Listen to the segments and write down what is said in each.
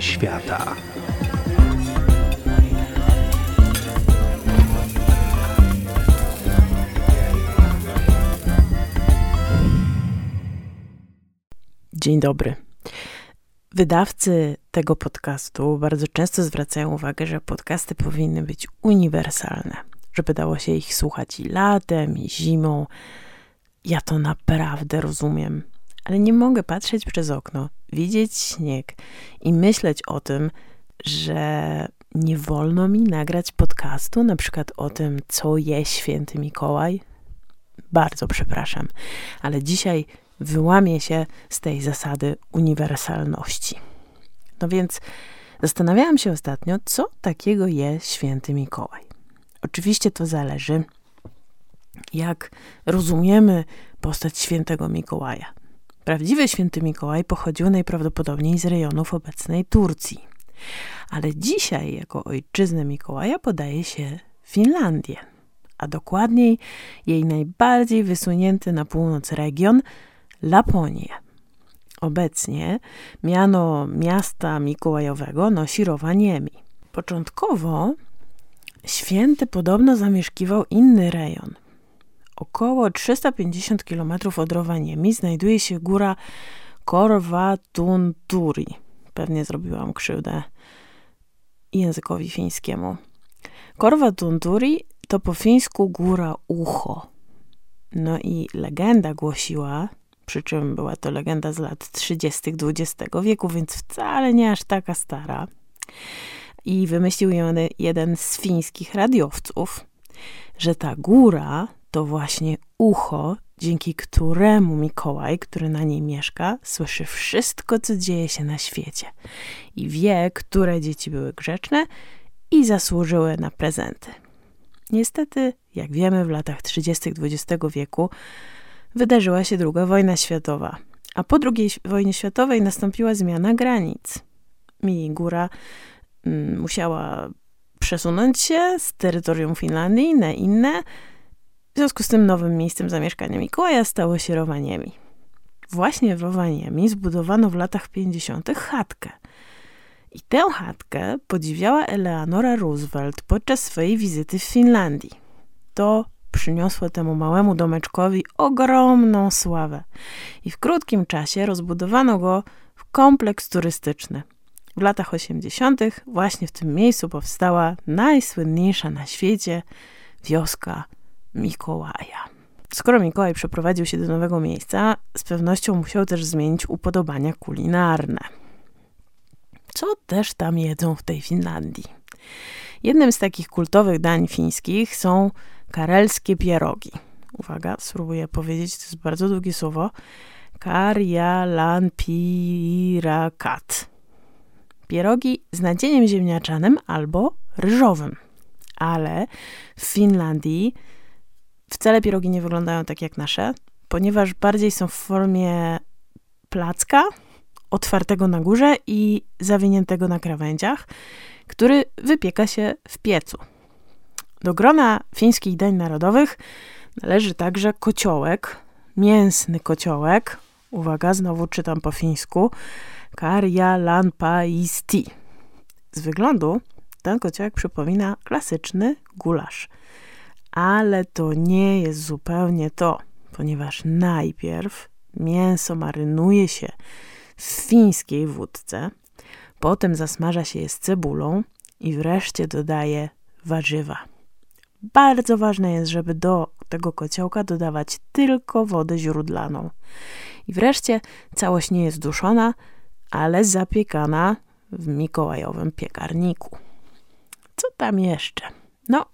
Świata. Dzień dobry. Wydawcy tego podcastu bardzo często zwracają uwagę, że podcasty powinny być uniwersalne, żeby dało się ich słuchać i latem, i zimą. Ja to naprawdę rozumiem, ale nie mogę patrzeć przez okno, widzieć śnieg i myśleć o tym, że nie wolno mi nagrać podcastu, na przykład o tym, co je święty Mikołaj. Bardzo przepraszam, ale dzisiaj wyłamie się z tej zasady uniwersalności. No więc zastanawiałam się ostatnio, co takiego je święty Mikołaj. Oczywiście to zależy, jak rozumiemy postać świętego Mikołaja. Prawdziwy święty Mikołaj pochodził najprawdopodobniej z rejonów obecnej Turcji. Ale dzisiaj jako ojczyznę Mikołaja podaje się Finlandię, a dokładniej jej najbardziej wysunięty na północ region Laponię. Obecnie miano miasta mikołajowego nosi Rowaniemi. Początkowo święty podobno zamieszkiwał inny rejon. Około 350 km od Rowaniemi znajduje się góra Korvatunturi. Pewnie zrobiłam krzywdę językowi fińskiemu. Korvatunturi to po fińsku góra ucho. No i legenda głosiła, przy czym była to legenda z lat 30. XX wieku, więc wcale nie aż taka stara. I wymyślił ją jeden z fińskich radiowców, że ta góra to właśnie ucho, dzięki któremu Mikołaj, który na niej mieszka, słyszy wszystko, co dzieje się na świecie i wie, które dzieci były grzeczne i zasłużyły na prezenty. Niestety, jak wiemy, w latach 30. XX wieku wydarzyła się II wojna światowa, a po II wojnie światowej nastąpiła zmiana granic. I góra mm, musiała przesunąć się z terytorium Finlandii na inne. W związku z tym nowym miejscem zamieszkania Mikołaja stało się Rowaniemi. Właśnie w Rowaniemi zbudowano w latach 50. chatkę. I tę chatkę podziwiała Eleanora Roosevelt podczas swojej wizyty w Finlandii. To przyniosło temu małemu domeczkowi ogromną sławę. I w krótkim czasie rozbudowano go w kompleks turystyczny. W latach 80. właśnie w tym miejscu powstała najsłynniejsza na świecie wioska Mikołaja. Skoro Mikołaj przeprowadził się do nowego miejsca, z pewnością musiał też zmienić upodobania kulinarne. Co też tam jedzą w tej Finlandii? Jednym z takich kultowych dań fińskich są karelskie pierogi. Uwaga, spróbuję powiedzieć, to jest bardzo długie słowo. Karjalanpirakat. Pierogi z nadzieniem ziemniaczanym albo ryżowym. Ale w Finlandii wcale pierogi nie wyglądają tak jak nasze, ponieważ bardziej są w formie placka, otwartego na górze i zawiniętego na krawędziach, który wypieka się w piecu. Do grona fińskich dań narodowych należy także kociołek, mięsny kociołek. Uwaga, znowu czytam po fińsku. Karjalanpaisti. Z wyglądu ten kociołek przypomina klasyczny gulasz. Ale to nie jest zupełnie to, ponieważ najpierw mięso marynuje się w fińskiej wódce, potem zasmaża się je z cebulą i wreszcie dodaje warzywa. Bardzo ważne jest, żeby do tego kociołka dodawać tylko wodę źródlaną. I wreszcie całość nie jest duszona, ale zapiekana w mikołajowym piekarniku. Co tam jeszcze? No,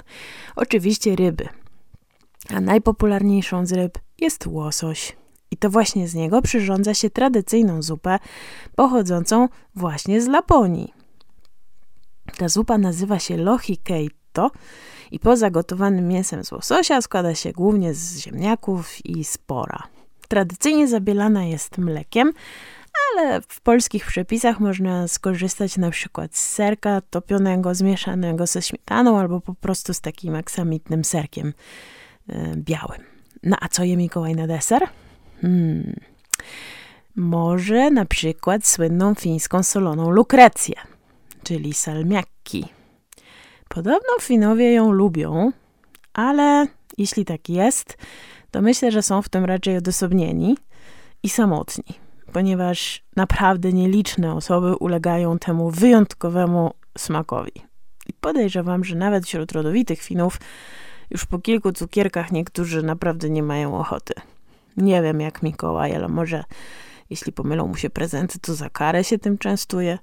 oczywiście ryby. A najpopularniejszą z ryb jest łosoś. I to właśnie z niego przyrządza się tradycyjną zupę pochodzącą właśnie z Laponii. Ta zupa nazywa się lohi keitto i poza gotowanym mięsem z łososia składa się głównie z ziemniaków i spora. Tradycyjnie zabielana jest mlekiem, ale w polskich przepisach można skorzystać na przykład z serka topionego, zmieszanego ze śmietaną albo po prostu z takim aksamitnym serkiem yy, białym. No a co je Mikołaj na deser? Hmm. Może na przykład słynną fińską soloną lukrecję, czyli salmiakki. Podobno Finowie ją lubią, ale jeśli tak jest, to myślę, że są w tym raczej odosobnieni i samotni, ponieważ naprawdę nieliczne osoby ulegają temu wyjątkowemu smakowi. I podejrzewam, że nawet wśród rodowitych Finów już po kilku cukierkach niektórzy naprawdę nie mają ochoty. Nie wiem jak Mikołaj, ale może jeśli pomylą mu się prezenty, to za karę się tym częstuje.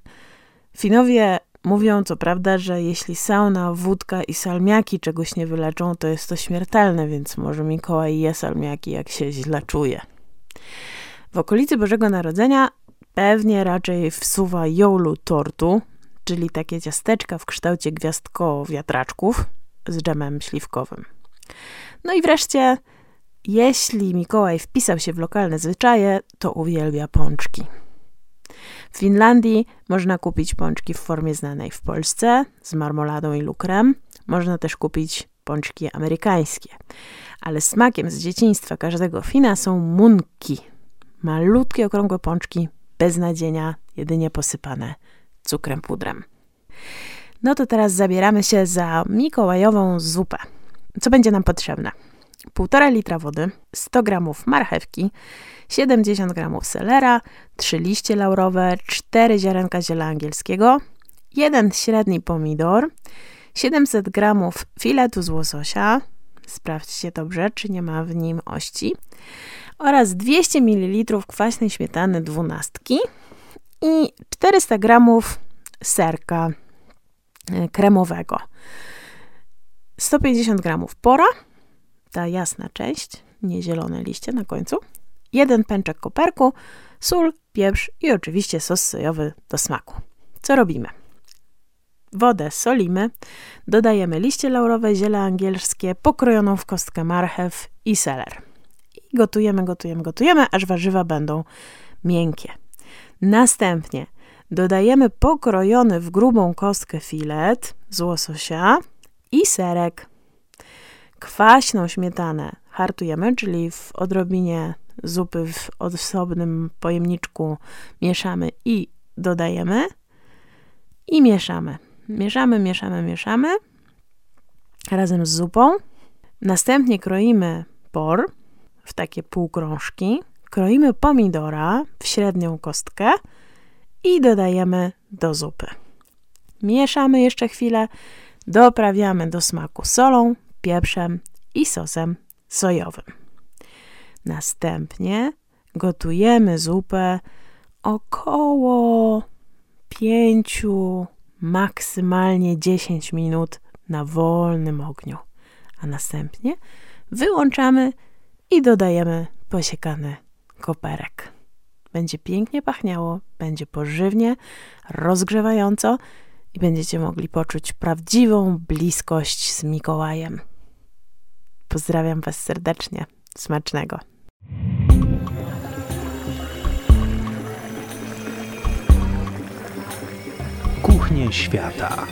Finowie mówią co prawda, że jeśli sauna, wódka i salmiaki czegoś nie wyleczą, to jest to śmiertelne, więc może Mikołaj je salmiaki, jak się źle czuje. W okolicy Bożego Narodzenia pewnie raczej wsuwa joulu tortu, czyli takie ciasteczka w kształcie gwiazdkowo-wiatraczków z dżemem śliwkowym. No i wreszcie, jeśli Mikołaj wpisał się w lokalne zwyczaje, to uwielbia pączki. W Finlandii można kupić pączki w formie znanej w Polsce z marmoladą i lukrem. Można też kupić pączki amerykańskie. Ale smakiem z dzieciństwa każdego Fina są munki. Malutkie, okrągłe pączki, bez nadzienia, jedynie posypane cukrem pudrem. No to teraz zabieramy się za mikołajową zupę. Co będzie nam potrzebne? 1,5 litra wody, 100 g marchewki, 70 g selera, 3 liście laurowe, 4 ziarenka ziela angielskiego, 1 średni pomidor, 700 g filetu z łososia, sprawdźcie dobrze, czy nie ma w nim ości, oraz 200 ml kwaśnej śmietany dwunastki i 400 g serka e, kremowego. 150 g pora, ta jasna część, nie zielone liście na końcu, jeden pęczek koperku, sól, pieprz i oczywiście sos sojowy do smaku. Co robimy? Wodę solimy, dodajemy liście laurowe, ziele angielskie, pokrojoną w kostkę marchew i seler. Gotujemy, gotujemy, gotujemy, aż warzywa będą miękkie. Następnie dodajemy pokrojony w grubą kostkę filet z łososia i serek. Kwaśną śmietanę hartujemy, czyli w odrobinie zupy w osobnym pojemniczku mieszamy i dodajemy i mieszamy. Mieszamy, mieszamy, mieszamy razem z zupą. Następnie kroimy por w takie półkrążki. Kroimy pomidora w średnią kostkę i dodajemy do zupy. Mieszamy jeszcze chwilę, doprawiamy do smaku solą, pieprzem i sosem sojowym. Następnie gotujemy zupę około 5, maksymalnie 10 minut na wolnym ogniu, a następnie wyłączamy i dodajemy posiekany koperek. Będzie pięknie pachniało, będzie pożywnie, rozgrzewająco i będziecie mogli poczuć prawdziwą bliskość z Mikołajem. Pozdrawiam Was serdecznie. Smacznego. Kuchnie świata.